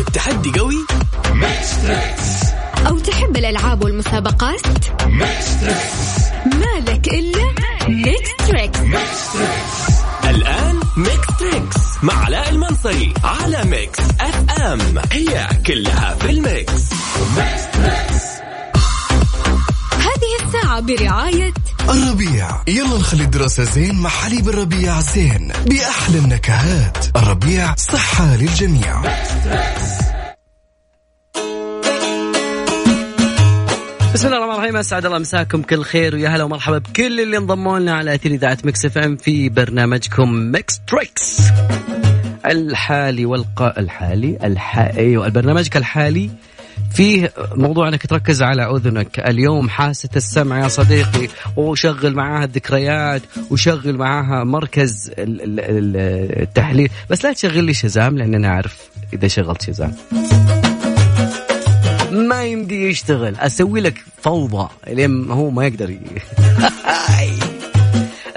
التحدي قوي أو تحب الألعاب والمسابقات؟ مالك إلا Mix Trix الآن Mix Trix مع علاء المنصري على Mix FM هي كلها في ال mix. هذه الساعة برعاية الربيع. يلا نخلي الدراسة زين مع حليب الربيع زين بأحلى النكهات. الربيع صحة للجميع. بسم الله الرحمن الرحيم أسعد الله مساكم كل خير ويا هلا ومرحبا بكل اللي انضموا لنا على أثير إذاعة Mix FM في برنامجكم Mix Trix. الحالي والق الحالي الح... أيوه برنامجك الحالي فيه موضوع انك تركز على اذنك. اليوم حاسة السمع يا صديقي. وشغل معاها الذكريات وشغل معاها مركز ال- ال- ال- التحليل. بس لا تشغل لي Shazam لأن أنا أعرف إذا شغلت Shazam. ما يمدي يشتغل. أسوي لك فوضى. لين هو ما يقدر.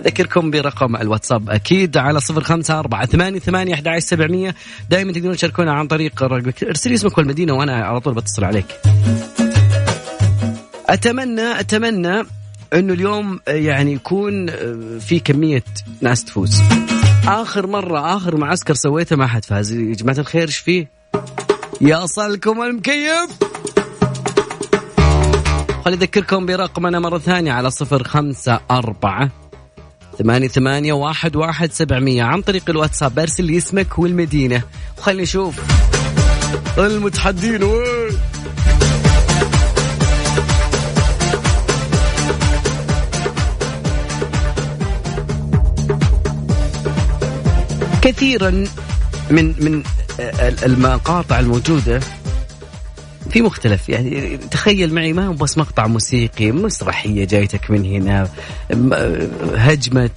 أذكركم برقم الواتساب أكيد على صفر خمسة أربعة ثمانية ثمانية أحد سبعمية. دائما تقدرون تشاركونا عن طريق رقمك ارسل لي اسمك والمدينة وأنا على طول بتصل عليك. أتمنى أتمنى أنه اليوم يعني يكون في كمية ناس تفوز. آخر مرة آخر معسكر سويته ما حد فاز. يا جماعة الخير إيش فيه؟ يصلكم المكيف! خلي أذكركم برقمنا مرة ثانية على صفر خمسة أربعة ثمانية ثمانية واحد واحد سبعمية. عن طريق الواتساب أرسل لي اسمك والمدينة. وخلينا نشوف. المتحدين وين؟ كثيرا من من المقاطع الموجودة في مختلف يعني تخيل معي ما هو بس مقطع موسيقي مسرحية جايتك من هنا هجمة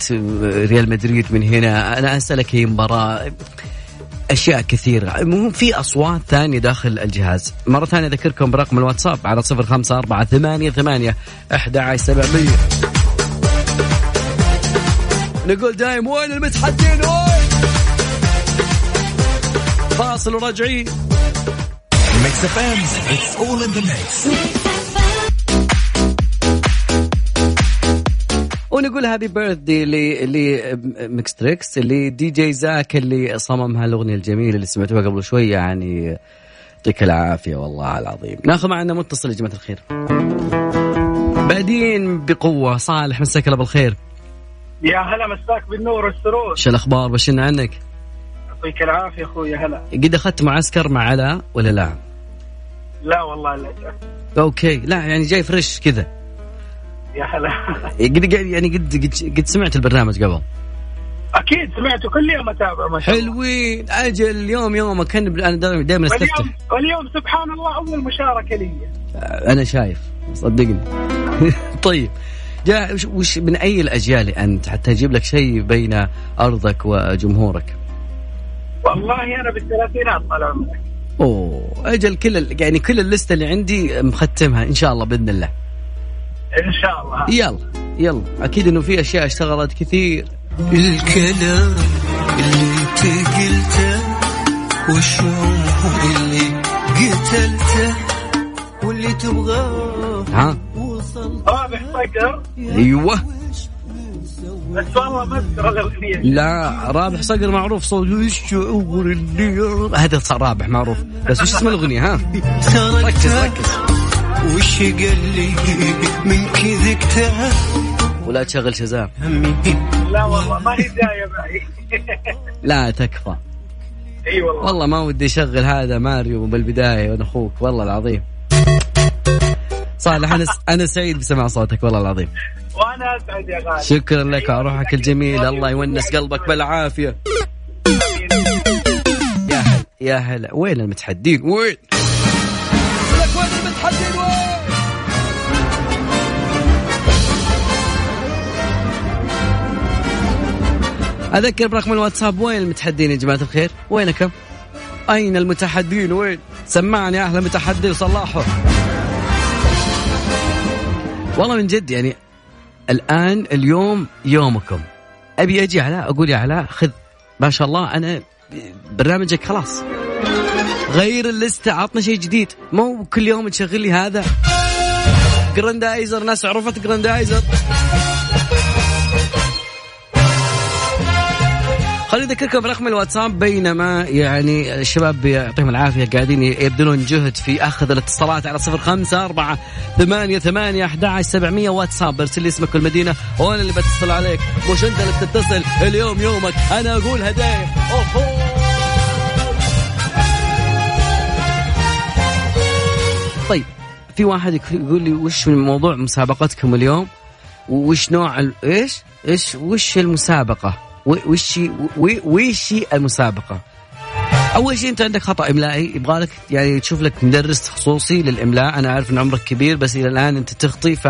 ريال مدريد من هنا أنا أسألك هي مباراة أشياء كثيرة المهم في أصوات ثانية داخل الجهاز. مرة ثانية أذكركم برقم الواتساب على صفر خمسة أربعة ثمانية ثمانية أحد عشر سبعمية. نقول دايم وين المتحدين؟ وين؟ فاصل وراجعين. Mix FM it's all in the mix ونقول happy birthday ل Mix Trix اللي DJ Zack اللي صمم هالأغنية الجميلة اللي سمعتوها قبل شوية يعني يعطيك العافية والله العظيم. ناخذ معنا متصل يا جماعة الخير. بعدين بقوة صالح مساك الله بالخير. يا هلا مساك بالنور والسرور. إيش الأخبار؟ بشرنا عنك يعطيك العافية أخوي هلا. قد أخذت معسكر مع علاء ولا لا؟ لا والله لا. okay. لا يعني جاي fresh كذا. يا هلا. قد قد- يعني قد قد, قد سمعت البرنامج قبل؟ أكيد سمعته كل يوم أتابع ما شاء الله. حلوين. أجل اليوم يومك كان أنا دائما استفتح واليوم واليوم سبحان الله أول مشاركة لي. أنا شايف. صدقني. طيب. وش, وش من أي الأجيال أنت؟ حتى أجيب لك شيء بين أرضك وجمهورك. والله أنا بالثلاثينات طال عمرك. أوه أجل كل ال- يعني كل اللسته اللي عندي مختمها إن شاء الله بإذن الله. إن شاء الله. يلا يلا. أكيد إنه في أشياء اشتغلت كثير. الكلام اللي انت قلته والشوق اللي قتلته واللي تبغاه ها؟ وصلت رابح صقر أيوه. بس والله ما أذكر الاغنيه لا رابح صقر معروف صوت الشعور اللي هذا صار رابح معروف. بس وش اسم الأغنية ها؟ ركز ركز. وش قال لي من كذكته ولا تشغل شزام. لا والله ما هي جاية معي. لا تكفى. إي والله. والله ما ودي أشغل هذا ماريو بالبداية وأنا أخوك والله العظيم. صالح أنا أنا سعيد بسمع صوتك والله العظيم. وأنا أسعد يا غالي. شكرا لك على روحك الجميل الله يونس قلبك بالعافية. يا هلا يا هلا. وين المتحدين؟ وين؟ لك وين المتحدين؟ وين؟ أذكر برقم الواتساب وين المتحدين يا جماعة الخير؟ وينكم؟ أين المتحدين؟ وين؟ سمعني أهل المتحدي صلاحه والله من جد يعني الآن اليوم يومكم. أبي أجي علاء أقول يا علاء خذ ما شاء الله أنا برنامجك خلاص. غير اللستة عطنا شيء جديد. مو كل يوم تشغل لي هذا. جراندايزر ناس عرفت جراندايزر خليني أذكركم برقم الواتساب بينما يعني الشباب يعطيهم العافية قاعدين يبذلون جهد في أخذ الاتصالات على صفر خمسة أربعة ثمانية ثمانية أحد سبعمية واتساب. ارسل لي اسمك والمدينة وأنا اللي بتصل عليك. مش أنت اللي بتتصل اليوم يومك. أنا أقول هدايا. أوهو. طيب في واحد يقول لي وش موضوع مسابقتكم اليوم؟ وش نوع ال... إيش؟ إيش؟ وش المسابقة؟ وش وش المسابقة. أول شيء أنت عندك خطأ إملائي يبغى لك يعني تشوف لك مدرس خصوصي للإملاء. أنا عارف ان عمرك كبير بس إلى الآن أنت تخطي ف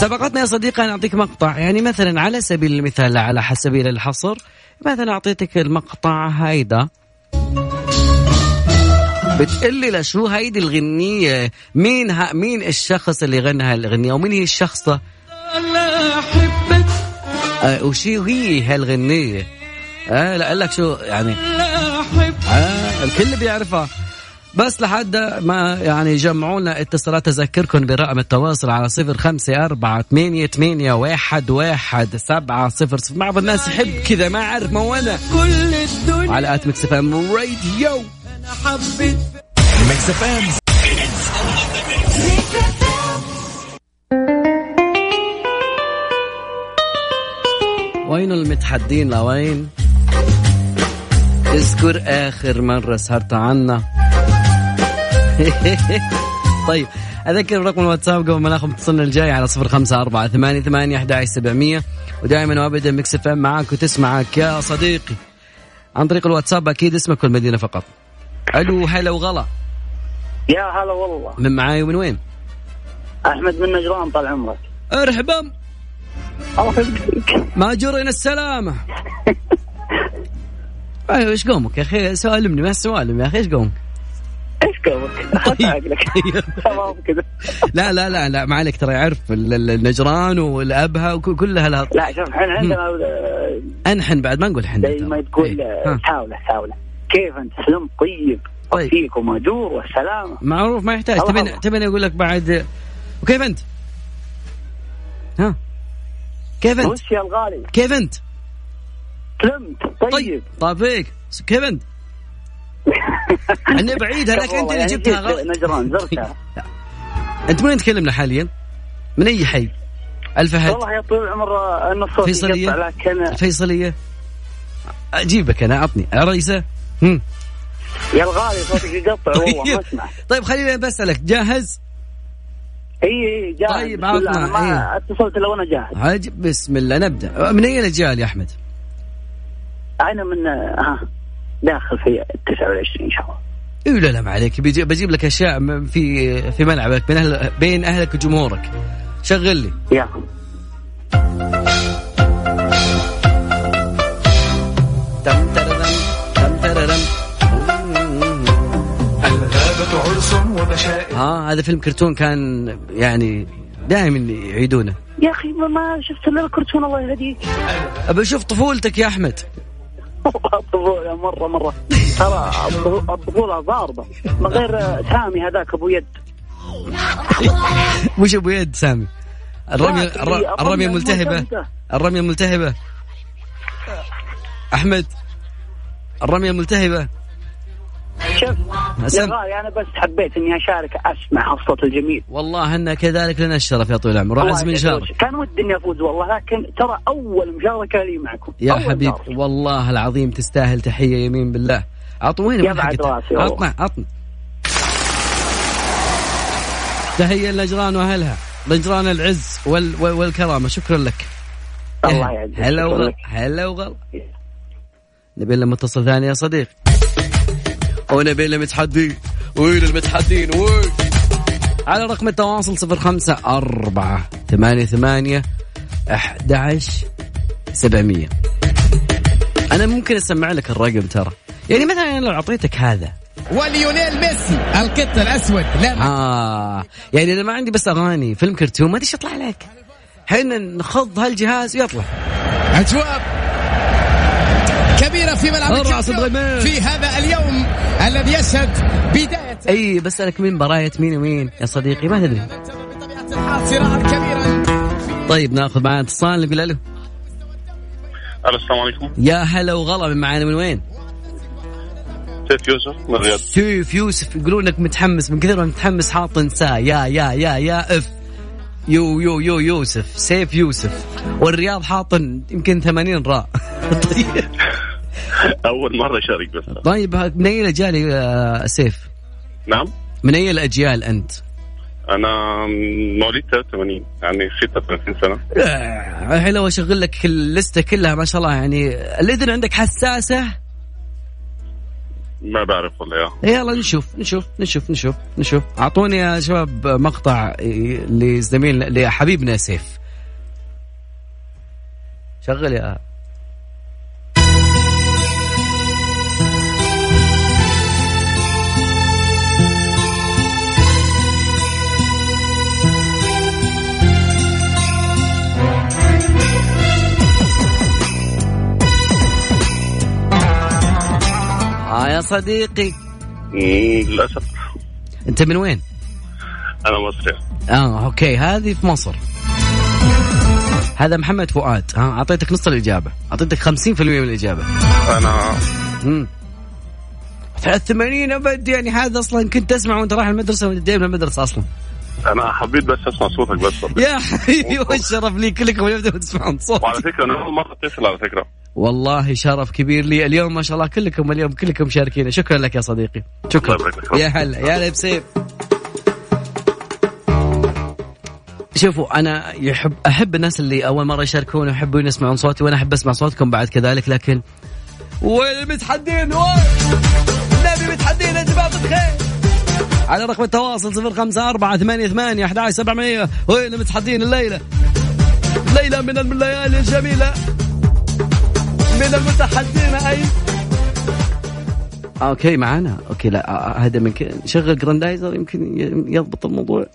سبقتنا يا صديقي أنا أعطيك مقطع. يعني مثلا على سبيل المثال على سبيل الحصر مثلا أعطيتك المقطع هيدا. بتقول لي لا شو هيدي الغنية؟ مين ها مين الشخص اللي غنى هالغنية ومين هي الشخصة؟ أحبك آه وشي هي هالغنية. آه لا أقول لك شو يعني لا أحب آه الكل بيعرفها. بس لحد ما يعني جمعوا لنا اتصالات أذكركم برقم التواصل على صفر خمسة أربعة ثمانية ثمانية واحد واحد سبعة صفر صفر. بعض الناس يحب كذا ما أعرف مو أنا كل الدنيا على آت Mix FM Radio. أنا حبيت Mix FM. وين المتحدين؟ لوين؟ اذكر آخر مرة سهرت عنا. طيب أذكر رقم الواتساب قبل ما ناخذ اتصالنا الجاي على صفر خمسة أربعة ثمانية ثمانية أحد سبعمية. ودائما وأبدا Mix FM معاك وتسمعك يا صديقي. عن طريق الواتساب أكيد اسمك والمدينة فقط. ألو هلا وغلا. يا هلا والله. من معاي ومن وين؟ أحمد من نجران طال عمرك. ارحبا. الله يبارك ما جرينا السلامة. أيوه إيش قومك يا أخي؟ سالمني ما السوالم يا أخي إيش قومك؟ إيش تمام كذا لا لا لا لا ما عليك ترى يعرف ال- ال- النجران والابها وكلها لها لا شوف إحنا عندنا آه، انحن بعد ما نقول حن زي ما تقول إيه. آه، حاولة كيف أنت سلم طيب. طيب. فيك ومأجور والسلامة. معروف ما يحتاج. تبين. تبين أقول لك بعد. وكيف أنت؟ ها؟ كيف أنت؟ وش يا الغالي كيف أنت؟ سلمت طيب طيب طيب فيك كيف أنت؟ أنا بعيد هذاك أنت اللي يعني جبتها غلط نجران زرتها أنت من وين تكلمنا حاليا؟ من أي حي؟ الفهد والله يا طويل العمر ان الصوت فيصلية؟ لكن الفيصلية أجيبك أنا عطني هم. يا الغالي صوتك يقطع والله ما أسمع طيب خليني بسألك جاهز؟ إي جاهز. طيب،. عطنا، ما إيه. اتصلت إلا وأنا جاهز. هاج بسم الله نبدأ. من اي الاجيال يا أحمد؟ أنا من ها داخل في 29 إن شاء الله. اي لا لا ما عليك. بجيب لك أشياء في في ملعبك بين أهل بين أهلك وجمهورك. شغل لي. يا. ها هذا فيلم كرتون كان يعني دائما يعيدونه. يا أخي ما- شفت إلا الكرتون الله يهديك. ابى أشوف طفولتك يا أحمد. الطفوله مرة مرة. ترى الطفو- الطفوله ضاربة من غير سامي هذاك أبو يد. وش أبو يد سامي؟ الرمية الرمية الملتهبة. الملتهبة. الرمية الملتهبة. أحمد الرمية الملتهبة. شوف أنا بس حبيت إني أشارك أسمع الصوت الجميل. والله أن كذلك لنا الشرف يا طويل العمر. راح يسعدك. نشارك كان ودي إني أفوز والله لكن ترى أول مشاركة لي معكم. يا أول حبيب مشاركة. والله العظيم تستاهل تحية يمين بالله. بعد راسي والله. عطنا عطنا تحية لنجران وأهلها نجران العز وال وال والكرامة. شكرا لك. الله يعزك. هلا وغلا. هلا وغلا. نبي لنا متصل ثاني يا صديق. ونبي لنا متحدين وين المتحدين وين على رقم التواصل صفر خمسة أربعة ثمانية ثمانية أحد عشر سبعمية. أنا ممكن أسمع لك الرقم ترى. يعني مثلا أنا لو أعطيتك هذا. وليونيل ميسي القط الأسود لا. آه. يعني أنا ما عندي بس أغاني فيلم كرتون ما إيش يطلع لك. حين نخض هالجهاز ويطلع. أجواء كبيرة في ملعب الغمام. في هذا اليوم الذي يشهد بداية أي بسألك مين برايه مين ومين؟ يا صديقي ما تدري طيب ناخذ معنا اتصال نقول ألو. السلام عليكم. يا هلا وغلا من معانا من وين؟ سيف يوسف من الرياض. سيف يوسف يقولون إنك متحمس من كثر ما متحمس حاط انساه يا يا يا يا إف. يو يو يو يوسف سيف يوسف. والرياض حاط يمكن 80 راء. طيب. اول مرة أشارك بس. طيب من أي الأجيال يا سيف؟ نعم. من أي الأجيال أنت؟ أنا مواليد 83 يعني 36 سنة. آه، الحين لو أشغل لك اللستة كلها ما شاء الله يعني الإذن عندك حساسة؟ ما بعرف والله يا. يلا نشوف نشوف نشوف نشوف نشوف. أعطوني يا شباب مقطع لزميل لحبيبنا سيف. شغل يا آه يا صديقي؟ للأسف. أنت من وين؟ أنا مصري. آه أوكي. هذه في مصر. هذا محمد فؤاد. ها أعطيتك نص الإجابة. أعطيتك 50% من الإجابة. أنا امم 83 أبد يعني هذا أصلا كنت أسمع وأنت رايح المدرسة وأنت جاي من المدرسة أصلا. أنا حبيت بس أسمع صوتك بس. يا حبيبي والشرف لي كلكم يبدأ تسمعون صوت. وعلى فكرة أنا أول مرة اتصل على فكرة. والله شرف كبير لي اليوم ما شاء الله كلكم اليوم كلكم مشاركين. شكرا لك يا صديقي. شكرا. يا هلا يا هلا بسيف. شوفوا أنا يحب أحب الناس اللي أول مرة يشاركون ويحبون يسمعون صوتي وأنا أحب أسمع صوتكم بعد كذلك لكن وين المتحدين؟ وين؟ النبي متحدين يا جماعة الخير. على رقم التواصل صفر خمسة أربعة ثمانية ثمانية أحد عشر سبعمية. وين المتحدين الليلة؟ ليلة من الليالي الجميلة. من المتحدين أي؟ okay معانا okay لا آه، هذا من. شغل جراندايزر يمكن يضبط الموضوع.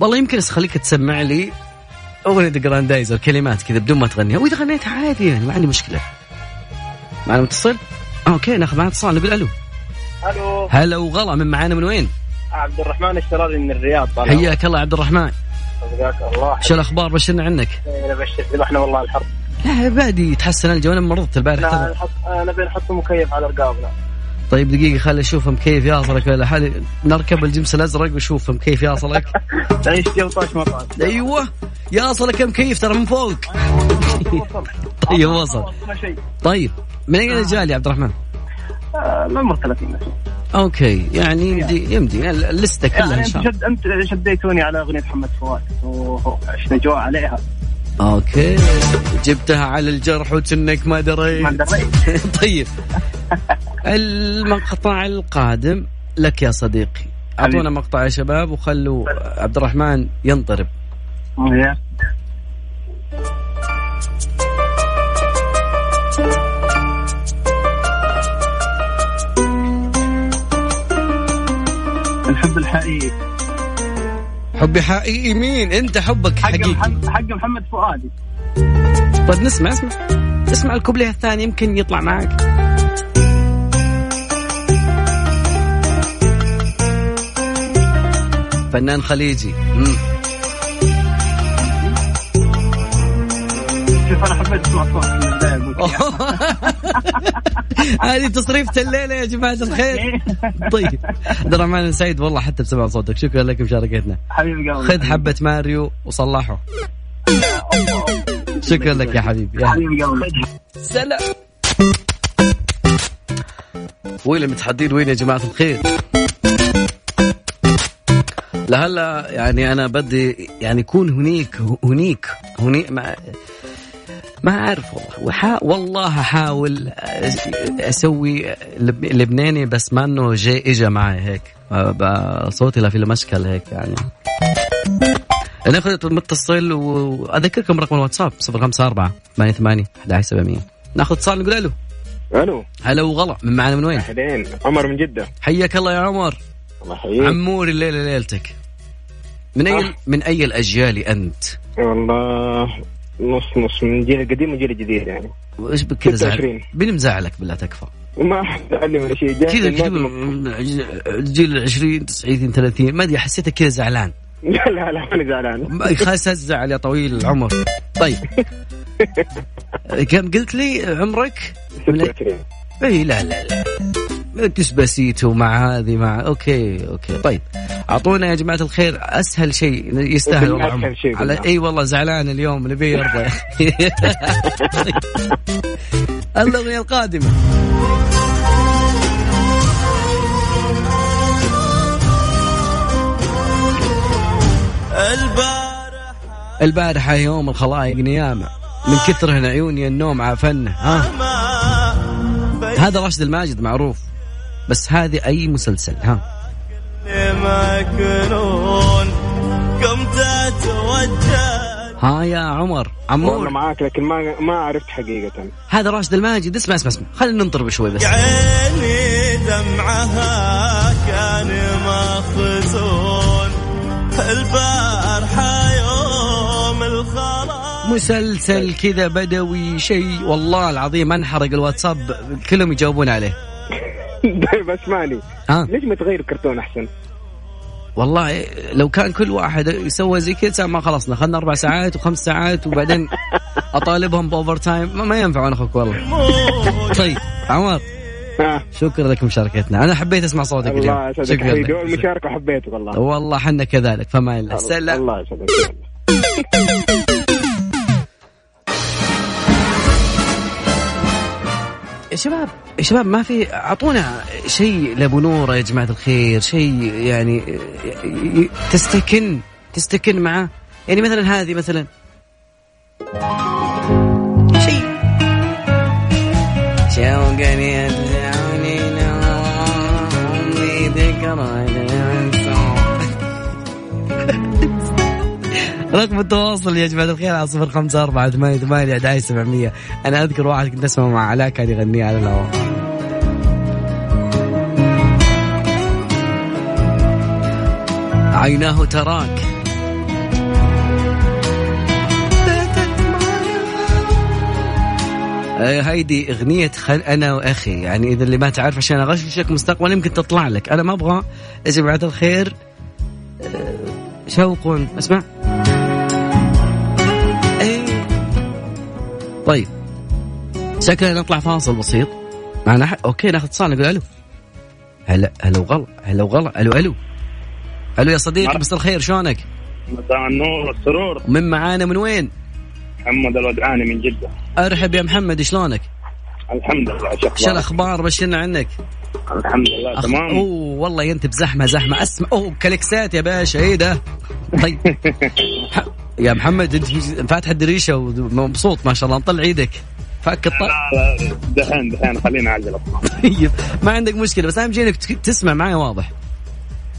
والله يمكن اخليك تسمع لي. أغنية جراندايزر كلمات كذا بدون ما تغنيها. وإذا غنيتها عادي يعني ما عندي مشكلة. معنا متصل؟ okay ناخذ معنا اتصال نقول ألو. ألو. هلا وغلا من معانا من وين؟ عبد الرحمن الشراري من الرياض طال حياك الله عبد الرحمن. حياك الله. شو الأخبار؟ بشرنا عنك. أنا بشر ذبحنا والله الحرب. لا بادي يتحسن الجو أنا مرضت البارح. لا ترى. نحط نبي نحط مكيف على رقابنا. طيب دقيقة خلي أشوف مكيف ياصلك ولا حالي نركب الجمس الأزرق وشوف مكيف ياصلك. جو طاش ما طاش. أيوه. ياصلك مكيف ترى من فوق. طيب وصل. طيب من أين الاجيال يا عبد الرحمن؟ آه، من عمر 30 مثلا okay يعني يمدي يمدي. اللستة كلها يعني إن شاء الله. أنت شديتوني على أغنية محمد فؤاد. وعشنا جو عليها. okay. جبتها على الجرح وكنك ما ما دريت دريت طيب. المقطع القادم لك يا صديقي. أعطونا مقطع يا شباب وخلوا عبد الرحمن ينطرب. الحب الحقيقي. حبي حقيقي مين؟ انت حبك حق حقيقي. حق محمد فؤادي. طيب نسمع اسمع. اسمع الكوبليه الثاني يمكن يطلع معك. فنان خليجي. مم. شوف أنا حبيت اسمع صوت هذه تصريفة الليلة يا جماعة الخير. طيب. عبد الرحمن سعيد والله حتى بسمع صوتك. شكرا لك مشاركتنا حبيبي خذ حبة ماريو وصلحه. شكرا لك يا حبيبي. يا. حبيبي سلام. وين المتحدين؟ وين يا جماعة الخير؟ لهلا يعني أنا بدي يعني يكون هنيك هنيك هنيك ما أعرف والله. وحا والله أحاول أسوي لب- لبناني بس ما إنه جاي إجا معي هيك. صوتي لا في المشكل هيك يعني. ناخذ المتصل وأذكركم رقم الواتساب 054 88 11700 ناخذ اتصال نقول ألو. ألو. هلا وغلا. من معنا من وين؟ اهلين عمر من جدة. حياك الله يا عمر. الله يحييك. عموري الليلة ليلتك. من. أي من أي الأجيال أنت؟ والله نص نص من الجيل القديم والجيل الجديد يعني وإيش بك كذا زعل؟ 26. مين مزعلك بالله تكفى؟ ما يعلم ولا شيء كذا الجيل 20 90 30 ما أدري حسيتك كذا زعلان لا لا لا ماني زعلان خلاص الزعل يا طويل العمر طيب كم قلت لي عمرك؟ من أي- 26 اي لا لا لا Despacito مع هذه مع okay okay. طيب أعطونا يا جماعة الخير أسهل شيء يستاهل والله على. أي والله زعلان اليوم نبي يرضى. الاغنيه القادمة. البارحة يوم الخلائق نيامة من كثرهن عيوني النوم عافنا ها؟ هذا راشد الماجد معروف. بس هذه أي مسلسل ها. ها يا عمر والله عمور معاك لكن ما ما عرفت حقيقة. هذا راشد الماجد اسمع اسمع اسمع. خلينا ننطر بشوي بس. عيني دمعها كان مخزون. البارحة يوم الخلاص. مسلسل كذا بدوي شيء والله العظيم أنحرق الواتساب كلهم يجاوبون عليه. طيب أسمعني. ها ليش ما تغير كرتون أحسن؟ والله لو كان كل واحد يسوي زي كذا ما خلصنا. اخذنا أربع ساعات وخمس ساعات وبعدين أطالبهم ب overtime ما, ما ينفعون أخوك والله. طيب عمر. ها شكرا لك مشاركتنا. أنا حبيت أسمع صوتك الله اليوم شكرا لك. والمشاركة حبيتك والله. والله حنا كذلك فما الله سلام. الله يسعدك. شباب. شباب ما في أعطونا شيء لابو نوره يا جماعة الخير شيء يعني تستكن تستكن معه. يعني مثلا هذه مثلا. شيء. شوقني يدعوني ذكرى رقم التواصل يا جماعة الخير على صفر خمسة أربعة ثمانية ثمانية أحد سبعمية. أنا أذكر واحد كنت أسمع مع علاء كان يغنيه على الهواء. عيناه تراك. هيدي أغنية خل... أنا وأخي. يعني إذا اللي ما تعرف عشان اغششك مستقبلا يمكن تطلع لك. أنا ما أبغى. يا جماعة الخير آه، شوق. اسمع. طيب شكلنا نطلع فاصل بسيط معنا حق أوكي ناخذ اتصال نقول ألو هلا هلا وغلا هلا وغلا ألو ألو ألو يا صديقي مساء الخير شلونك؟ مساء النور والسرور من معانا من وين؟ محمد الودعاني من جدة أرحب يا محمد شلونك؟ الحمد لله شو شو؟ الأخبار بشرنا عنك؟ الحمد لله أخ... تمام أوه والله أنت بزحمة زحمة أسمع أوه كليكسات يا باشا إيه ده؟ طيب. يا محمد انت فاتح الدريشة ومبسوط ما شاء الله نطلع إيدك فك الط... دحين دحين خلينا اعجل طيب ما عندك مشكلة بس أهم شيء إنك تسمع معي واضح.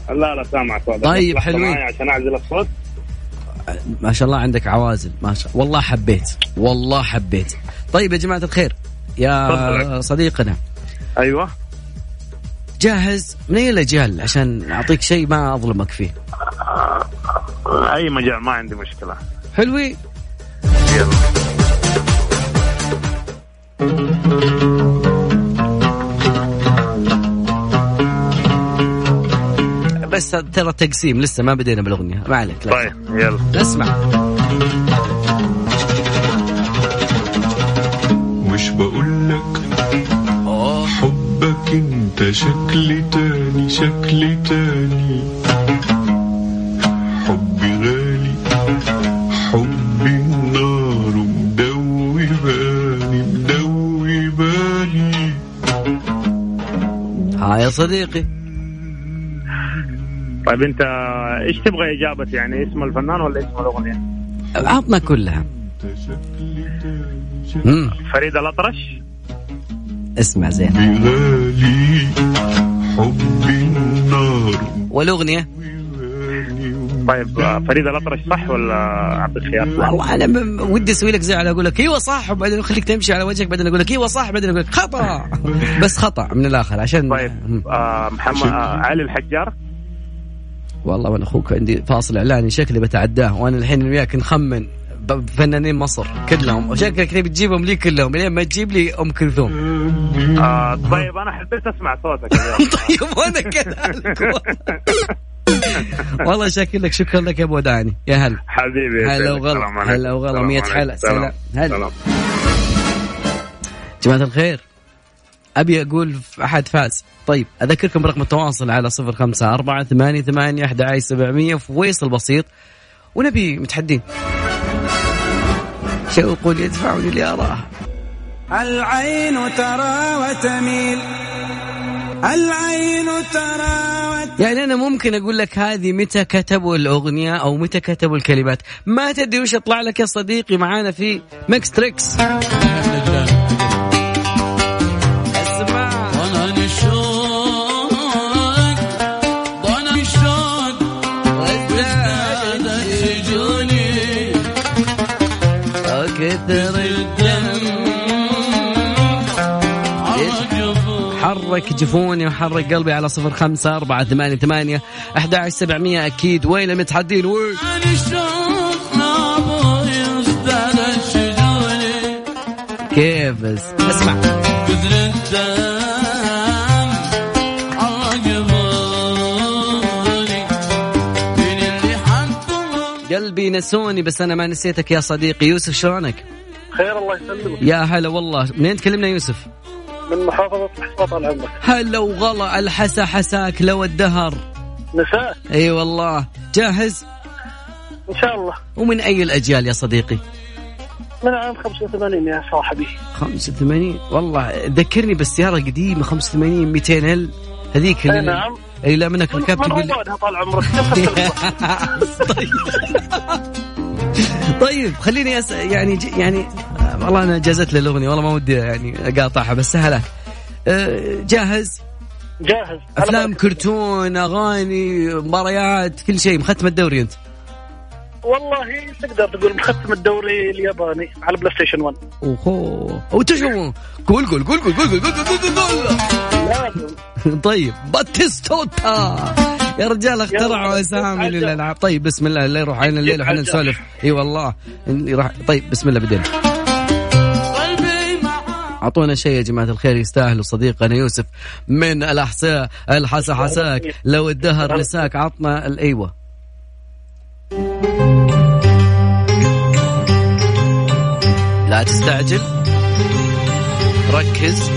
لا لا سامعك واضح. طيب، حلوين. عشان أعزل الصوت؟ ما شاء الله عندك عوازل ما شاء والله حبيت والله حبيت. طيب يا جماعة الخير يا. صديقنا. أيوه. جاهز؟ من اي الاجيال عشان أعطيك شيء ما أظلمك فيه. أي مجال ما عندي مشكلة. حلوين يلا بس ترى تقسيم لسه ما بدينا بالأغنية. ما عليك لا. طيب يلا. اسمع. مش بقولك حبك انت شكل تاني شكل تاني. حبي غالي حبي النار مدوباني مدوباني. ها يا صديقي. طيب انت إيش تبغى إجابة يعني اسم الفنان ولا اسم الأغنية؟ عطنا كلها. مم. فريد الأطرش؟ اسمع زين. غالي حبي النار والأغنية؟ طيب آه، فريد الاطرش صح ولا عبد الخيار؟ والله أنا ودي أسوي لك زي على أقول لك أيوه صح وبعدين أخليك تمشي على وجهك بعدين أقول لك أيوه صح بعدين أقول لك خطأ. بس خطأ من الآخر عشان طيب. آه محمد آه علي الحجار؟ والله وأنا أخوك عندي فاصل إعلاني شكلي بتعداه وأنا الحين وياك نخمن فنانين مصر كلهم وشكلك تبي تجيبهم لي كلهم لين ما تجيب لي أم كلثوم. آه طيب أنا حبيت أسمع صوتك. طيب وأنا كذلك. والله شاكر لك شكرا لك يا أبو داني يا هلا. حبيبي هلا وغلا. هلا وغلا. 100 حلا سلام. هلا. جماعة الخير أبي أقول أحد فاز. طيب أذكركم برقم التواصل على 054 11 700 فويصل بسيط. ونبي متحدين. شوق يدفعني لأراه العين ترى وتميل. العين ترى يعني أنا ممكن أقول لك هذه متى كتبوا الأغنية أو متى كتبوا الكلمات. ما تدري وش يطلع لك يا صديقي معانا في Mix Trix حرك جفوني وحرك قلبي على صفر خمسة أربعة ثمانية ثمانية أحد عشر سبعمية أكيد. وين المتحدين؟ وين؟ كيف؟ بس اسمع. من قلبي نسوني بس أنا ما نسيتك يا صديقي. يوسف شلونك؟ خير الله يسلمك. يا هلا والله. منين تكلمنا يوسف؟ من محافظة حصة طال عمرك. هلا وغلا الحسا حساك لو الدهر. مساء. إي والله. جاهز؟ إن شاء الله. ومن أي الأجيال يا صديقي؟ من عام 85 يا صاحبي. 85 والله ذكرني بالسيارة القديمة 85 200 ال هذيك أي اللي نعم. أي لا منك ركبت من طال عمرك. طيب. طيب خليني أس... يعني ج... يعني والله أنا جازت لي الأغنية والله ما ودي يعني أقاطعها بس سهلة أه، جاهز؟ جاهز. أفلام كرتون أغاني مباريات كل شيء مختم الدوري أنت. والله تقدر تقول مختم الدوري الياباني على بلاي ستيشن 1 اوهو وتشو قول قول قول قول قول قول قول قول قول. طيب باتيستوتا. يا رجال اخترعوا أسامي. للألعاب. طيب بسم الله اللي يروح علينا الليل وحنا. نسولف. إي والله. طيب بسم الله بدينا. أعطونا شيء يا جماعة الخير يستاهلوا صديقنا يوسف من الأحساء الحسا حساك لو الدهر نساك عطنا الايوه لا تستعجل. ركز.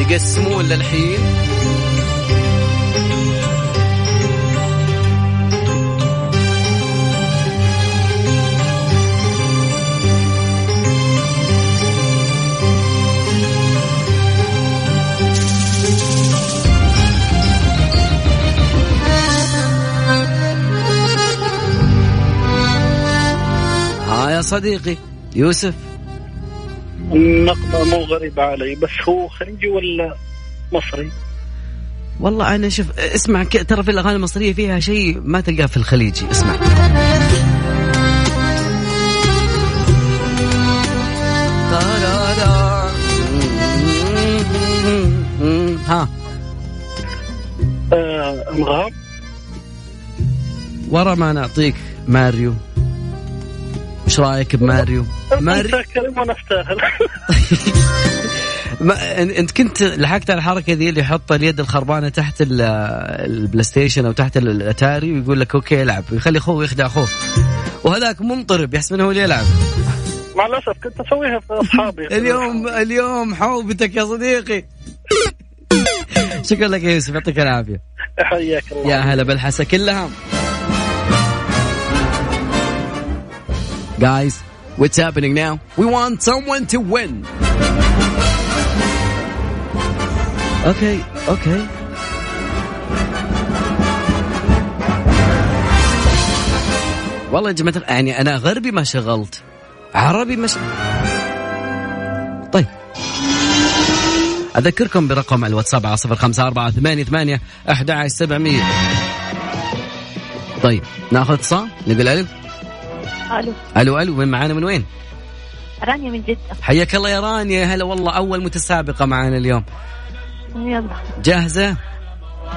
يقسمون للحين. ها يا صديقي يوسف. النقطة مو غريبة علي بس هو خليجي ولا مصري؟ والله أنا شوف اسمع ترى في الأغاني المصرية فيها شيء ما تلقاه في الخليجي اسمع. ها. آه ورا ما نعطيك ماريو. إيش رأيك بماريو؟ ماريو؟ كلمة وأنا استاهل ما إنت كنت لحقت على الحركة ذي اللي يحط اليد الخربانة تحت ال- ال PlayStation أو تحت ال- الأتاري ويقول لك okay العب ويخلي أخوه يخدع أخوه. وهذاك منطرب يحسب إنه هو اللي يلعب. مع الأسف كنت أسويها في أصحابي. اليوم اليوم حوبتك يا صديقي. شكرا لك يا يوسف يعطيك العافية. حياك الله. يا هلا بالحسا كلها. Guys, what's happening now? We want someone to win. Okay, okay. والله يا جماعة يعني أنا غربي ما شغلت عربي ما ش... طيب أذكركم برقم الواتساب على صفر خمسة أربعة ثمانية ثمانية أحد عشر سبعمية طيب ناخذ اتصال نقول ألو ألو. ألو ألو من معانا؟ من وين؟ رانيا من جدة. حياك الله يا رانيا. هلا والله أول متسابقة معانا اليوم. يلا. جاهزة؟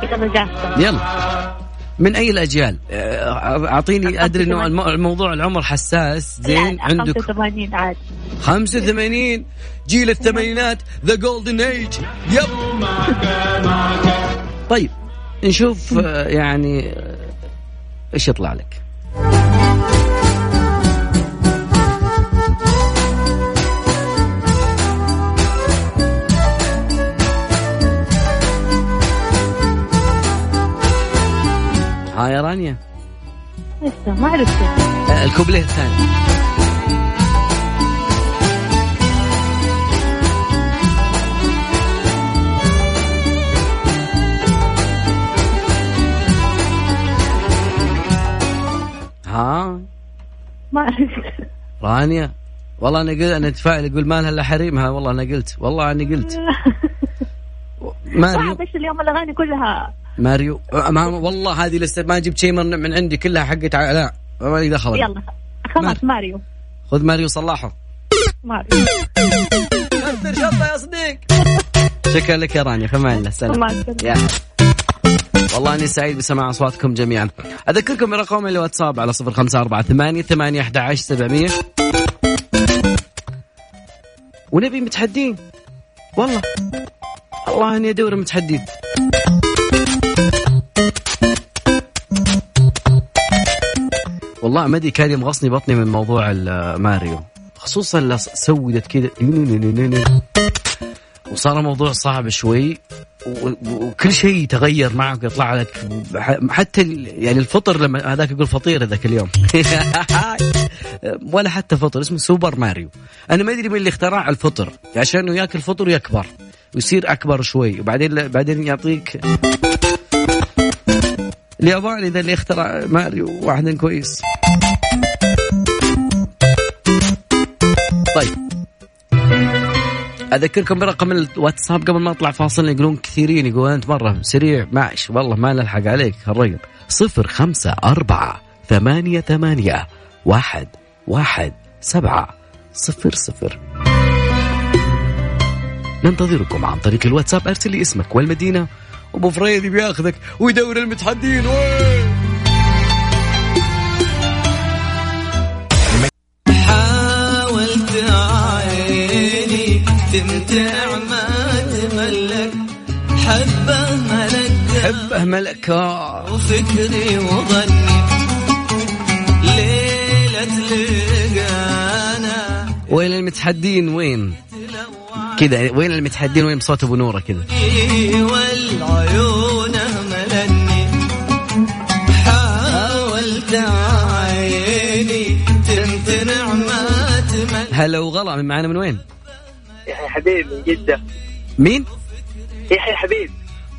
يلا جاهزة. يلا. من أي الأجيال؟ آه، أعطيني أدري إنه الم- الموضوع العمر حساس. زين عندك 85 عادي. 85 جيل الثمانينات the golden age yep طيب نشوف آه، يعني آه، إيش يطلع لك؟ ها يا رانيا؟ لسه ما عرفت. آه، الكوبليه الثاني. ها؟ ما عرفت. رانيا؟ والله أنا قلت أنا اتفائل يقول ما لها إلا حريمها والله أنا قلت والله اني قلت. صعب إيش اليوم الأغاني كلها ماريو. ما والله هذه لسه ما جبت شيء من, من عندي كلها حقت ع- لا. ما لي دخل يلا. خلاص ماريو. خذ ماريو صلاحه. ماريو. كثر شطه يا صديق. شكرا لك يا رانيا. في أمان الله. سلام. والله أني سعيد بسماع أصواتكم جميعا. أذكركم برقم الواتساب على صفر خمسة أربعة ثمانية ثمانية أحد عشر سبعمية. ونبي متحدين. والله. الله أني أدور متحدين. والله مدي كان يمغصني بطني من موضوع ال- ماريو. خصوصا سودت كذا وصار الموضوع صعب شوي وكل شيء يتغير معك يطلع لك حتى يعني الفطر لما هذاك يقول فطير هذاك اليوم. ولا حتى فطر اسمه Super Mario. أنا ما أدري من اللي اخترع الفطر عشان ياكل فطر ويكبر ويصير أكبر شوي وبعدين بعدين يعطيك الياباني ذا اللي اخترع ماريو واحد كويس. طيب. أذكركم برقم الواتساب قبل ما اطلع فاصل يقولون كثيرين يقول أنت مرة سريع. معش والله ما نلحق عليك هالرقم. صفر خمسة أربعة ثمانية ثمانية واحد واحد سبعة صفر صفر. ننتظركم عن طريق الواتساب أرسل لي اسمك والمدينة وابو فريدي بياخذك ويدور المتحدين. وين؟ حاولت عيني تمتع ما تملك. حبة ملك حبة ملكة. وفكري وظني. ليلة لقانا. وين المتحدين؟ وين؟ كذا وين المتحدين وين بصوت أبو نوره كذا؟ والعيون ملني حاولت عيني تمتنع ما تملك هلا وغلا من معانا من وين؟ يحيى حبيب من جدة. مين؟ يحيى حبيب.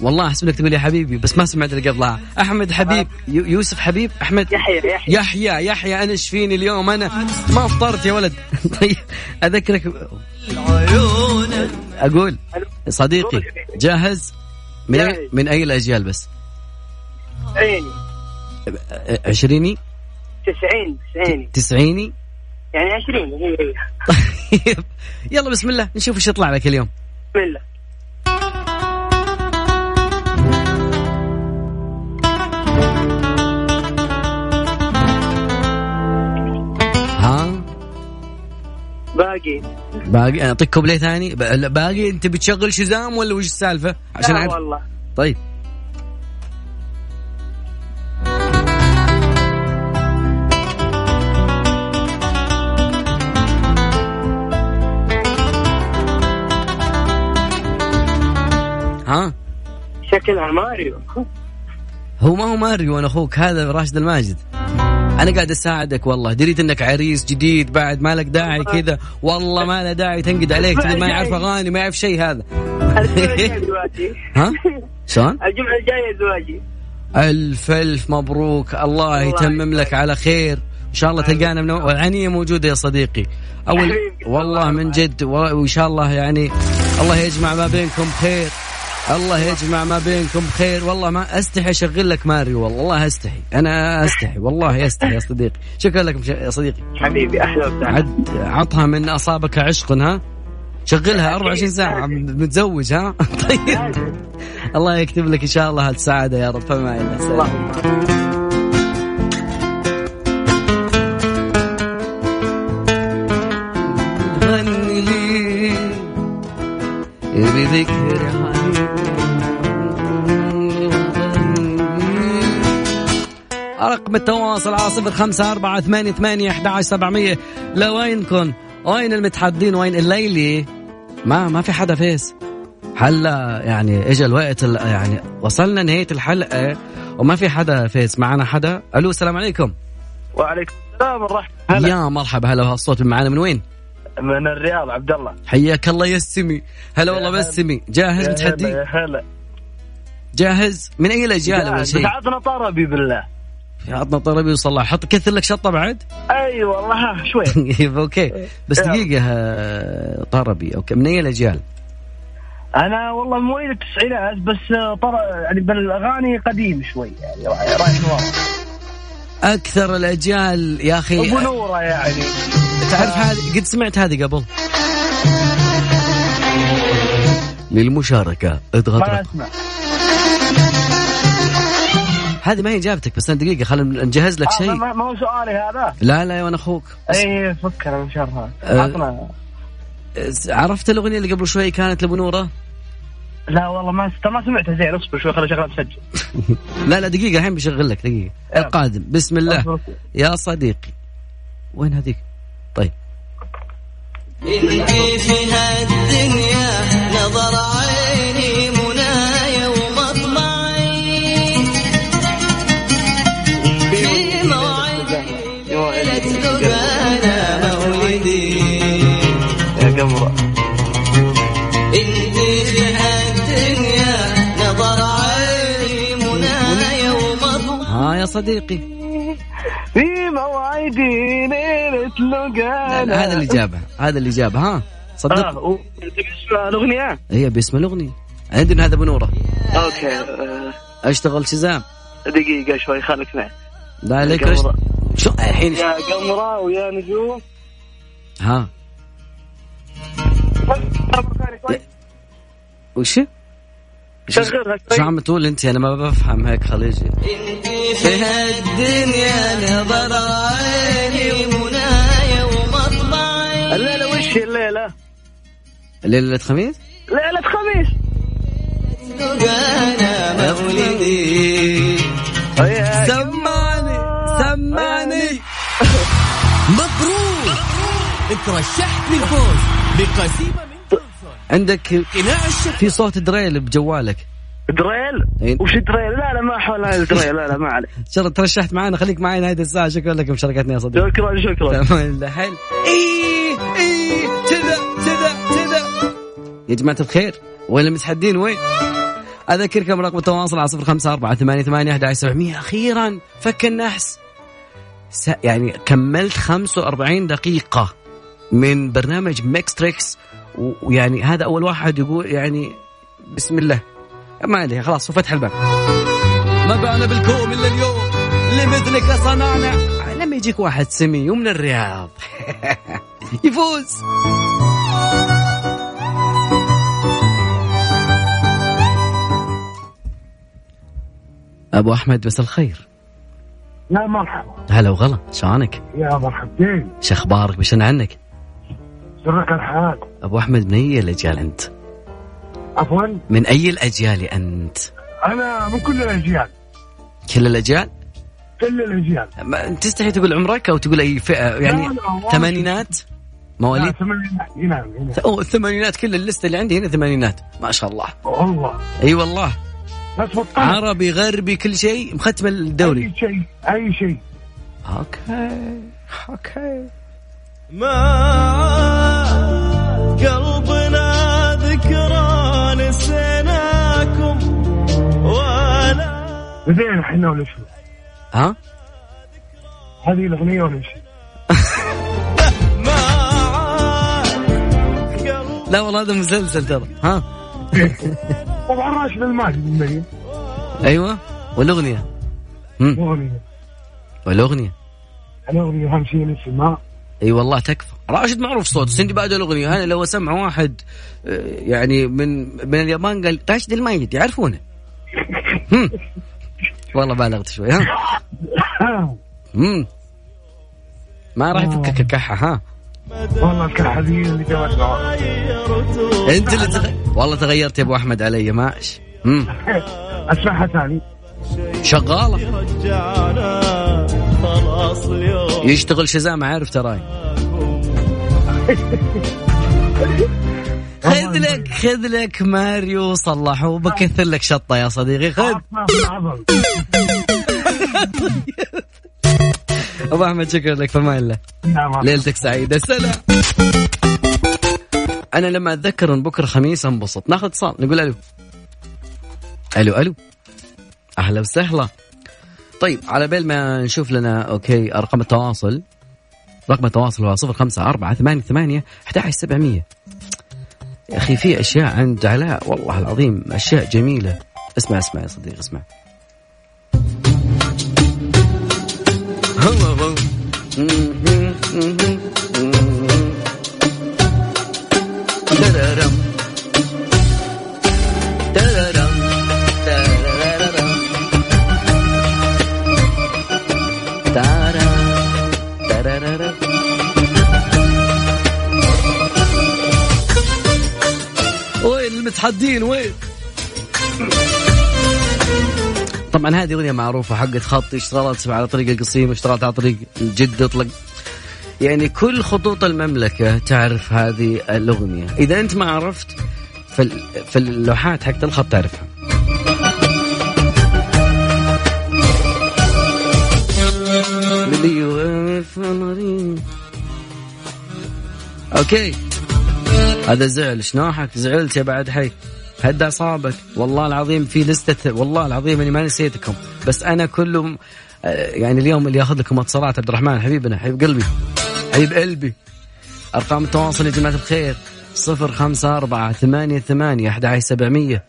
والله احسب انك تقول يا حبيبي بس ما سمعت اللي قبلها. أحمد حبيب يو- يوسف حبيب أحمد؟ يحيى يحيى. يحيى يحيى أنا إيش فيني اليوم؟ أنا ما أفطرت يا ولد. طيب أذكرك. العيون أقول صديقي جاهز؟ من أي جاهز. من أي الأجيال بس؟ عيني عشريني؟ تسعين تسعيني. تسعيني؟ يعني عشرين. طيب يلا بسم الله نشوف إيش يطلع لك اليوم. بسم الله. باقي. باقي؟ اعطيك كوبليه ثاني؟ باقي. أنت بتشغل شزام ولا وش السالفة؟ عشان لا والله. طيب. ها؟ شكلها ماريو. هو ما هو ماريو أنا أخوك. هذا راشد الماجد. أنا قاعد أساعدك والله. دريت إنك عريس جديد بعد ما لك داعي كذا. والله ما له داعي تنقد عليك ما يعرف أغاني ما يعرف شيء هذا. ها؟ شلون؟ الجمعة الجاية زواجي. ألف ألف مبروك. الله يتمم لك على خير. إن شاء الله تلقانا من والعنية موجودة يا صديقي. أول. والله من جد وإن شاء الله يعني الله يجمع ما بينكم خير. الله يجمع ما بينكم خير؟ والله ما أستحي أشغل لك ماريو والله والله أستحي. أنا أستحي والله أستحي يا صديقي. شكرا لك يا صديقي. حبيبي أحلى وسهلا. عد عطها من أصابك عشق ها؟ شغلها 24 ساعة متزوج ها؟ طيب. الله يكتب لك إن شاء الله السعادة يا رب. فما إلا سلام. غني رقم التواصل على صفر خمسة أربعة ثمانية ثمانية أحد عشر سبعمية. لوينكم؟ وين المتحدين؟ وين الليلي؟ ما ما في حدا فيس هلا يعني اجى الوقت ال- يعني وصلنا نهاية الحلقة وما في حدا فيس معنا حدا؟ ألو السلام عليكم. وعليكم السلام ورحمة الله. يا مرحبا هلا وهالصوت معنا من وين؟ من الرياض عبد الله. حياك الله يا السمي هلا والله. يا السمي جاهز متحدي؟ هلا، جاهز؟ من أي الاجيال اول شيء؟ عطنا طربي بالله. عطنا طربي وصلح حط كثر لك شطة بعد. أي والله ها شوي. طيب okay. بس. دقيقة آه، طربي okay من اي الأجيال؟ أنا والله مواليد التسعينات بس طر يعني بالاغاني قديم شوي يعني رايح ورا أكثر الأجيال يا أخي. أبو نورة يعني. تعرف هذه قد سمعت هذه قبل؟ للمشاركة. اضغط ما رقم. هذه ما هي إجابتك بس أنا دقيقة خلينا نجهز لك آه، شيء. ما, ما هو سؤالي هذا؟ لا لا يا وأنا أخوك. اي فكر من شرها أه. عطنا. عرفت الأغنية اللي قبل شوي كانت لأبو نورة؟ لا والله ما ما سمعتها زين اصبر شوي خليني شغله تسجل لا لا دقيقة الحين بشغل لك دقيقة. يلا. القادم. بسم الله. يا صديقي. وين هذيك؟ طيب. صديقي. في موعدي ليلة لا لقانا. لا هذا اللي جابها هذا اللي جابها ها؟ صدق آه و- تبي تسمع الأغنية؟ هي باسم الأغنية. عندنا هذا ابو نورة أوكي آه، أشتغل شزام. دقيقة شوي خليك معي. لا عليك قمرة. شو الحين يا قمرة ويا نجوم. ها؟ وش؟ شغلها شو عم تقول أنت؟ أنا ما بفهم هيك خليجي في هالدنيا نظر عيني منايا ومطمعي الليلة وش هي الليلة؟ ليلة خميس ليلة خميس. لقانا مولدي. سمعني سمعني. مبروك. انت رشحت للفوز بقسيمة من عندك في صوت دريل بجوالك. دريل؟ إيه. وش دريل؟ لا لا ما حول دريل لا لا ما عليه شر ترشحت معنا خليك معي نهاية الساعة. شكرا لك مشاركتنا يا صديقي. شكرا شكرا. تمام الله حل إيه إيه كذا كذا كذا. يا جماعة الخير وين المتحدين؟ وين؟ أذكركم رقم التواصل على صفر خمسة أربعة ثمانية ثمانية أحد سبعمية. أخيرا فك النحس س... يعني كملت 45 دقيقة من برنامج Mix Trix ويعني هذا أول واحد يقول يعني بسم الله. ما عليه خلاص وفتح الباب. ما بعنا بالكوم إلا اليوم. لمثلك صنعنا. لما يجيك واحد سمي ومن الرياض. يفوز. أبو أحمد مساء الخير. يا مرحبا. هلا وغلا شلونك؟ يا مرحبتين. شو أخبارك؟ بشن عنك؟ سرك الحال؟ أبو أحمد من اي الاجيال أنت؟ عفوا من أي الأجيال أنت؟ أنا من كل الأجيال. كل الأجيال؟ كل الأجيال. ما انت تستحي تقول عمرك أو تقول أي فئة؟ يعني. ثمانينات؟ مواليد؟ ثمانينات. اوه الثمانينات كل اللسته اللي عندي هنا ثمانينات. ما شاء الله. والله. أي والله. عربي غربي كل شيء مختم الدوري. أي شيء أي شيء. أوكي. أوكي. ما قلبنا زين إحنا ولا شو ها؟ هذه الأغنية ولا شو لا والله هذا مسلسل ترى. ها؟ طبعا راشد الماجد أيوه. والأغنية؟ هم؟ اغنيه والأغنية؟ الأغنية اهم شيء ما أي والله تكفى. راشد معروف صوت سندباد الأغنية. أنا لو أسمع واحد آه، يعني من من اليابان قال راشد الماجد يعرفونه. والله بالغت شوي ها؟ هم. ما راح يفكك الكحة ها؟ والله الكحة ذي اللي. انت اللي تغ... والله تغيرت يا أبو أحمد علي ماش؟ هم. أسمعها ثاني. اليوم. يشتغل شزام عارف تراي. خذ لك خذ لك ماريو صلحه وبكثر لك شطة يا صديقي خذ. أبو أحمد شكرا لك الله نعم. ليلتك سعيدة سلام. أنا لما أتذكر إن بكرة خميس أنبسط. ناخذ اتصال نقول ألو. ألو ألو. أهلا وسهلا. طيب على بال ما نشوف لنا أوكي أرقام التواصل. رقم التواصل هو صفر خمسة أربعة ثمانية ثمانية أحد سبعمية. يا أخي في أشياء عند علاء والله العظيم أشياء جميلة. اسمع اسمع يا صديقي اسمع. ترارم. المتحدين وين؟ طبعا هذه أغنية معروفة حقت خط اشتغلت على طريق القصيم اشتغلت على طريق جدة طلق. يعني كل خطوط المملكة تعرف هذه الأغنية. إذا أنت ما عرفت في ال- في اللوحات حقت الخط تعرفها. أوكي. هذا زعل شنوحك زعلت يا بعد حي. هد اعصابك والله العظيم في لستة والله العظيم إني ما نسيتكم. بس أنا كلهم آه، يعني اليوم اللي ياخذ لكم اتصالات عبد الرحمن حبيبنا حبيب قلبي حبيب قلبي. أرقام التواصل يا جماعة الخير صفر خمسة أربعة ثمانية ثمانية أحد سبعمية.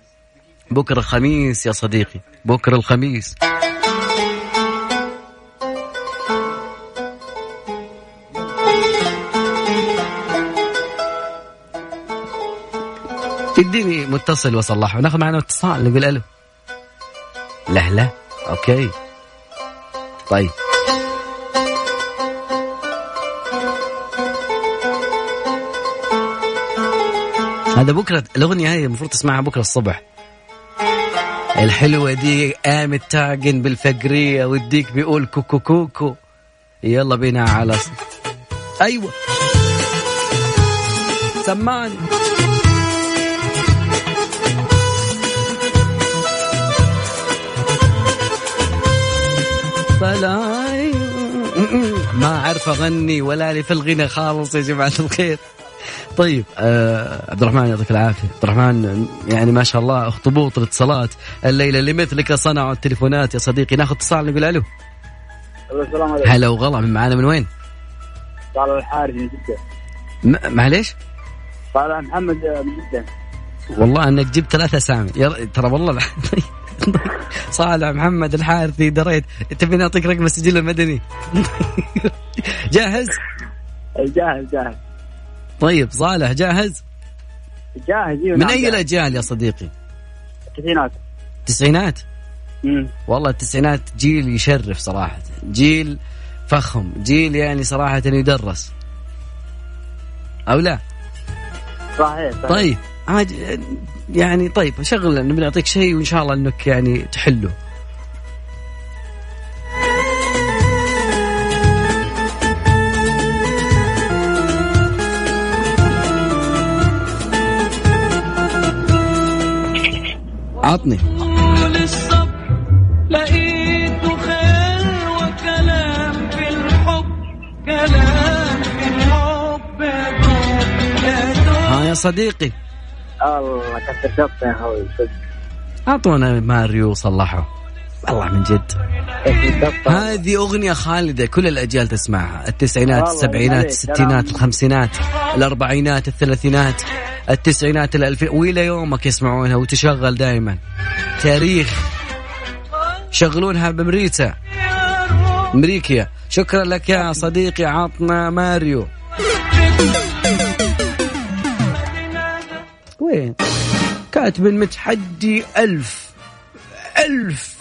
بكرة الخميس يا صديقي بكرة الخميس. تديني متصل وصلحه ناخذ معنا اتصال نقول ألو. لا لا okay. طيب. هذا بكرة الأغنية هذه المفروض تسمعها بكرة الصبح. الحلوة دي قامت تعجن بالفجرية والديك بيقول كوكو كوكو. يلا بينا على. أيوه. سمعني. فلا ما أعرف أغني ولا لي في الغنى خالص يا جماعة الخير. طيب آه عبد الرحمن يعطيك العافية. عبد الرحمن يعني ما شاء الله اخطبوط الاتصالات. الليلة لمثلك صنعوا التليفونات يا صديقي. ناخذ اتصال نقول ألو. السلام عليكم. هلا وغلا من معانا من وين؟ طالع الحارث من جدة. م- معليش؟ طالع محمد من جدة. والله أنك جبت ثلاث أسامي. ترى والله صالح محمد الحارثي دريت تبي نعطيك رقم السجل المدني جاهز؟ جاهز جاهز طيب صالح جاهز؟ جاهز إيوه، من نعم، أي. الأجيال يا صديقي؟ التسعينات التسعينات؟ والله التسعينات جيل يشرف صراحة جيل فخم جيل يعني صراحة يدرس أو لا صحيح صحيح طيب يعني طيب شغل نبي نعطيك شيء وإن شاء الله أنك يعني تحله. عطني. يا صديقي. الله شطه يا أخوي صدق أعطونا ماريو صلحه. والله من جد. هذه أغنية خالدة كل الأجيال تسمعها. التسعينات السبعينات الستينات. الخمسينات الأربعينات الثلاثينات التسعينات الألفين وإلى يومك يسمعونها وتشغل دائما تاريخ. شغلونها بأمريكا. أمريكا شكرا لك يا صديقي عطنا ماريو. وين؟ كاتب المتحدي ألف. ألف.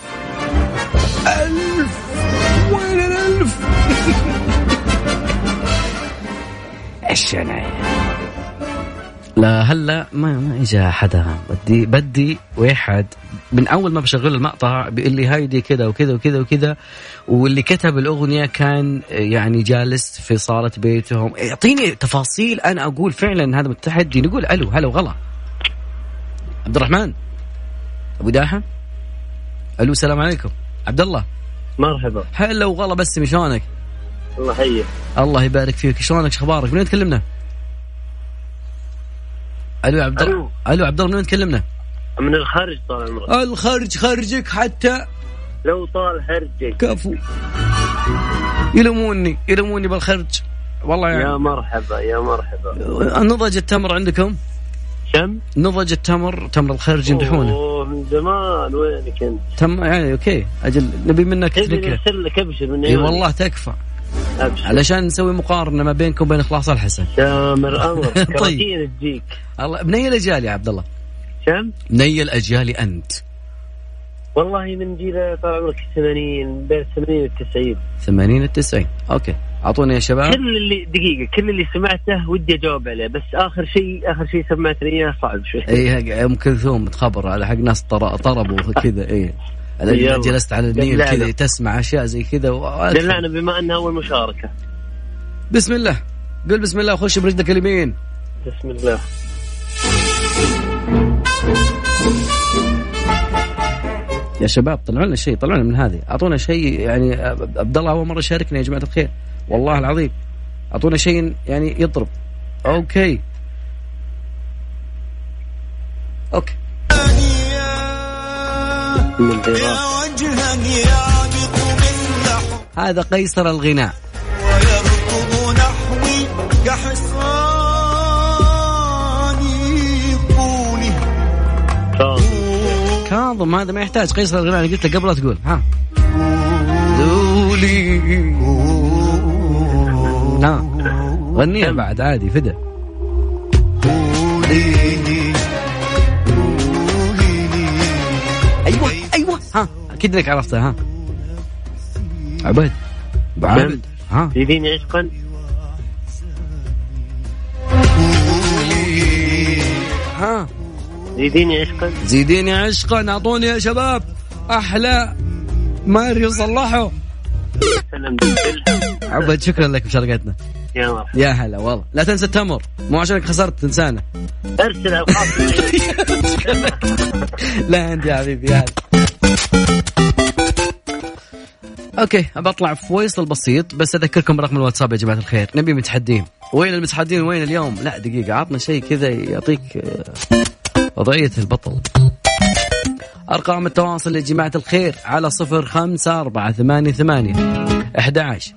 ألف. وين الألف؟ إيش أنا؟ لا هلا ما ما اجى حدا. بدي بدي واحد. من أول ما بشغل المقطع بيقول لي هايدي كذا وكذا وكذا وكذا واللي كتب الأغنية كان يعني جالس في صالة بيتهم. يعطيني تفاصيل أنا أقول فعلا هذا متحدي. نقول ألو هلا وغلا عبد الرحمن أبو داحم ألو السلام عليكم. عبد الله مرحبا. هلا وغلا بس شلونك؟ الله يحييك. الله يبارك فيك. شلونك أخبارك؟ من وين تكلمنا؟ ألو عبد الله ألو عبد الله من وين تكلمنا؟ من الخارج طال عمرك. الخرج خرجك حتى. لو طال خرجك كفو. يلوموني يلوموني بالخرج. والله يعني. يا مرحبا يا مرحبا. نضج التمر عندكم؟ كم؟ نضج التمر تمر الخرج يمدحونه أوه من زمان. وينك أنت؟ تم يعني okay. أجل نبي منك تركه أبشر من إي. والله تكفى. أبشر. علشان نسوي مقارنة ما بينكم وبين إخلاص الحسن. تامر أمر. طيب. تجيك. الله من أي الاجيال يا عبد الله. كم؟ من أي الاجيال أنت. والله من جيل طال عمرك 80 بين 80 و 90 80 ل 90 okay. أعطوني يا شباب. كل اللي دقيقة كل اللي سمعته ودي أجاوب عليه بس آخر شيء آخر شيء سمعتني اياه صعب شوي. اي أم كلثوم تخبر على حق ناس طر- طربوا كذا اي. جلست على النيل. كذا تسمع أشياء زي كذا و- دلعنا بما أنها أول مشاركة. بسم الله. قل بسم الله وخش برجلك اليمين. بسم الله. يا شباب طلعوا لنا شيء طلعوا لنا من هذه. أعطونا شيء يعني عبد الله أول مرة شاركنا يا جماعة الخير. والله العظيم. أعطونا شيء يعني يضرب. okay. okay. هذا قيصر الغناء. كاظم هذا ما يحتاج. قيصر الغناء أنا قلت لك قبل لا تقول. ها. دولي لا. غنيها بعد عادي فدا أيوه أيوه. ها. أكيد إنك عرفتها ها. عبيد أبو عابد ها. يديني عشقا؟ ها. يديني عشقا. زيديني عشقا. أعطوني يا شباب أحلى ماريو بالله عبد شكرا لك بشاركتنا يا مرحبا. يا هلا والله. لا تنسى التمر. مو عشانك خسرت تنسانا. أرسل لا انت يا حبيبي يا هلا. أوكي بطلع في فويصل بسيط بس أذكركم برقم الواتساب يا جماعة الخير. نبي متحدين. وين المتحدين؟ وين اليوم؟ لا دقيقة عطنا شيء كذا يعطيك وضعيه البطل. أرقام التواصل يا جماعة الخير على صفر خمسة أربعة ثمانية ثمانية أحد عشر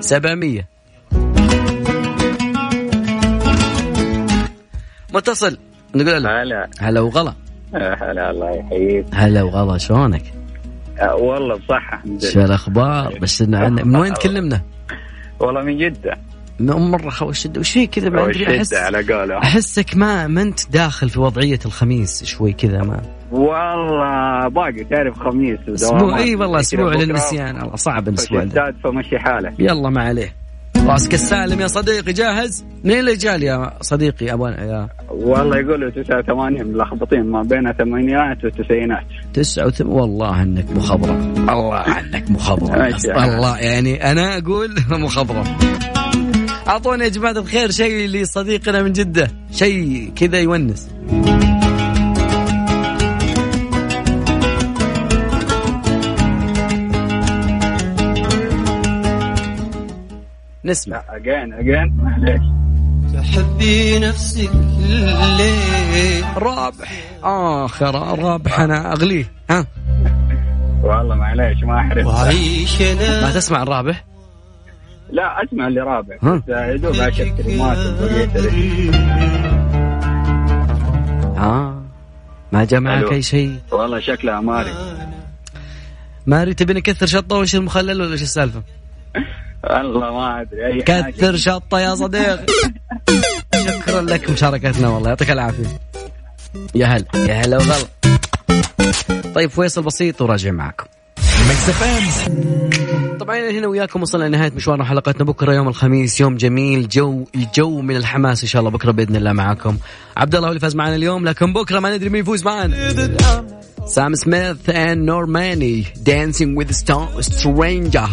سبعمية. متصل نقول له هلا. هلا وغلا. هلا الله يحييك. هلا وغلا شلونك؟ آه، والله بصحة شو لله. الأخبار؟ بس إن عن- من وين تكلمنا؟ والله من جدة. من مرة خوش وش في كذا ما ادري احس على قوله. أحسك ما ما أنت داخل في وضعية الخميس شوي كذا ما والله باقي تعرف خميس أسبوع. إي والله أسبوع للنسيان. الله صعب الأسبوع ده. فمشي حالك. يلا ما عليه. راسك السالم يا صديقي جاهز؟ منين اللي جال يا صديقي؟ ابو يا والله يقولوا 89 ملخبطين ما بين الثمانينات والتسعينات. تسعة وثم والله إنك مخضرم. الله عنك مخضرم. الله يعني أنا أقول مخضرم. اعطونا يا جماعة الخير شيء لصديقنا من جدة. شيء كذا يونس. نسمع. اجين اجين معليش تحبي نفسك الليل. رابح. آخر رابح أنا أغليه. ها؟ والله معليش ما وعيش ما أنا. تسمع الرابح؟ لا أسمع اللي رابع؟ بس يا دوب عشر كلمات. ها ما جاء معك. أي شيء؟ والله شكلها ماري. ماري تبي نكثر شطة وش المخلل ولا إيش السالفة؟ والله ما أدري. أي حاجة. كثر شطة يا صديقي شكرا لك مشاركتنا والله. يعطيك العافية. يا هلا يا هلا وغلا. طيب فيصل بسيط وراجع معكم Mix FM طبعا هنا وياكم وصلنا لنهاية مشوارنا حلقتنا. بكرة يوم الخميس يوم جميل جو جو من الحماس إن شاء الله بكرة بإذن الله معاكم. عبد الله هو اللي فاز معنا اليوم لكن بكرة ما ندري مين يفوز معنا سام سميث and نورماني a star stranger.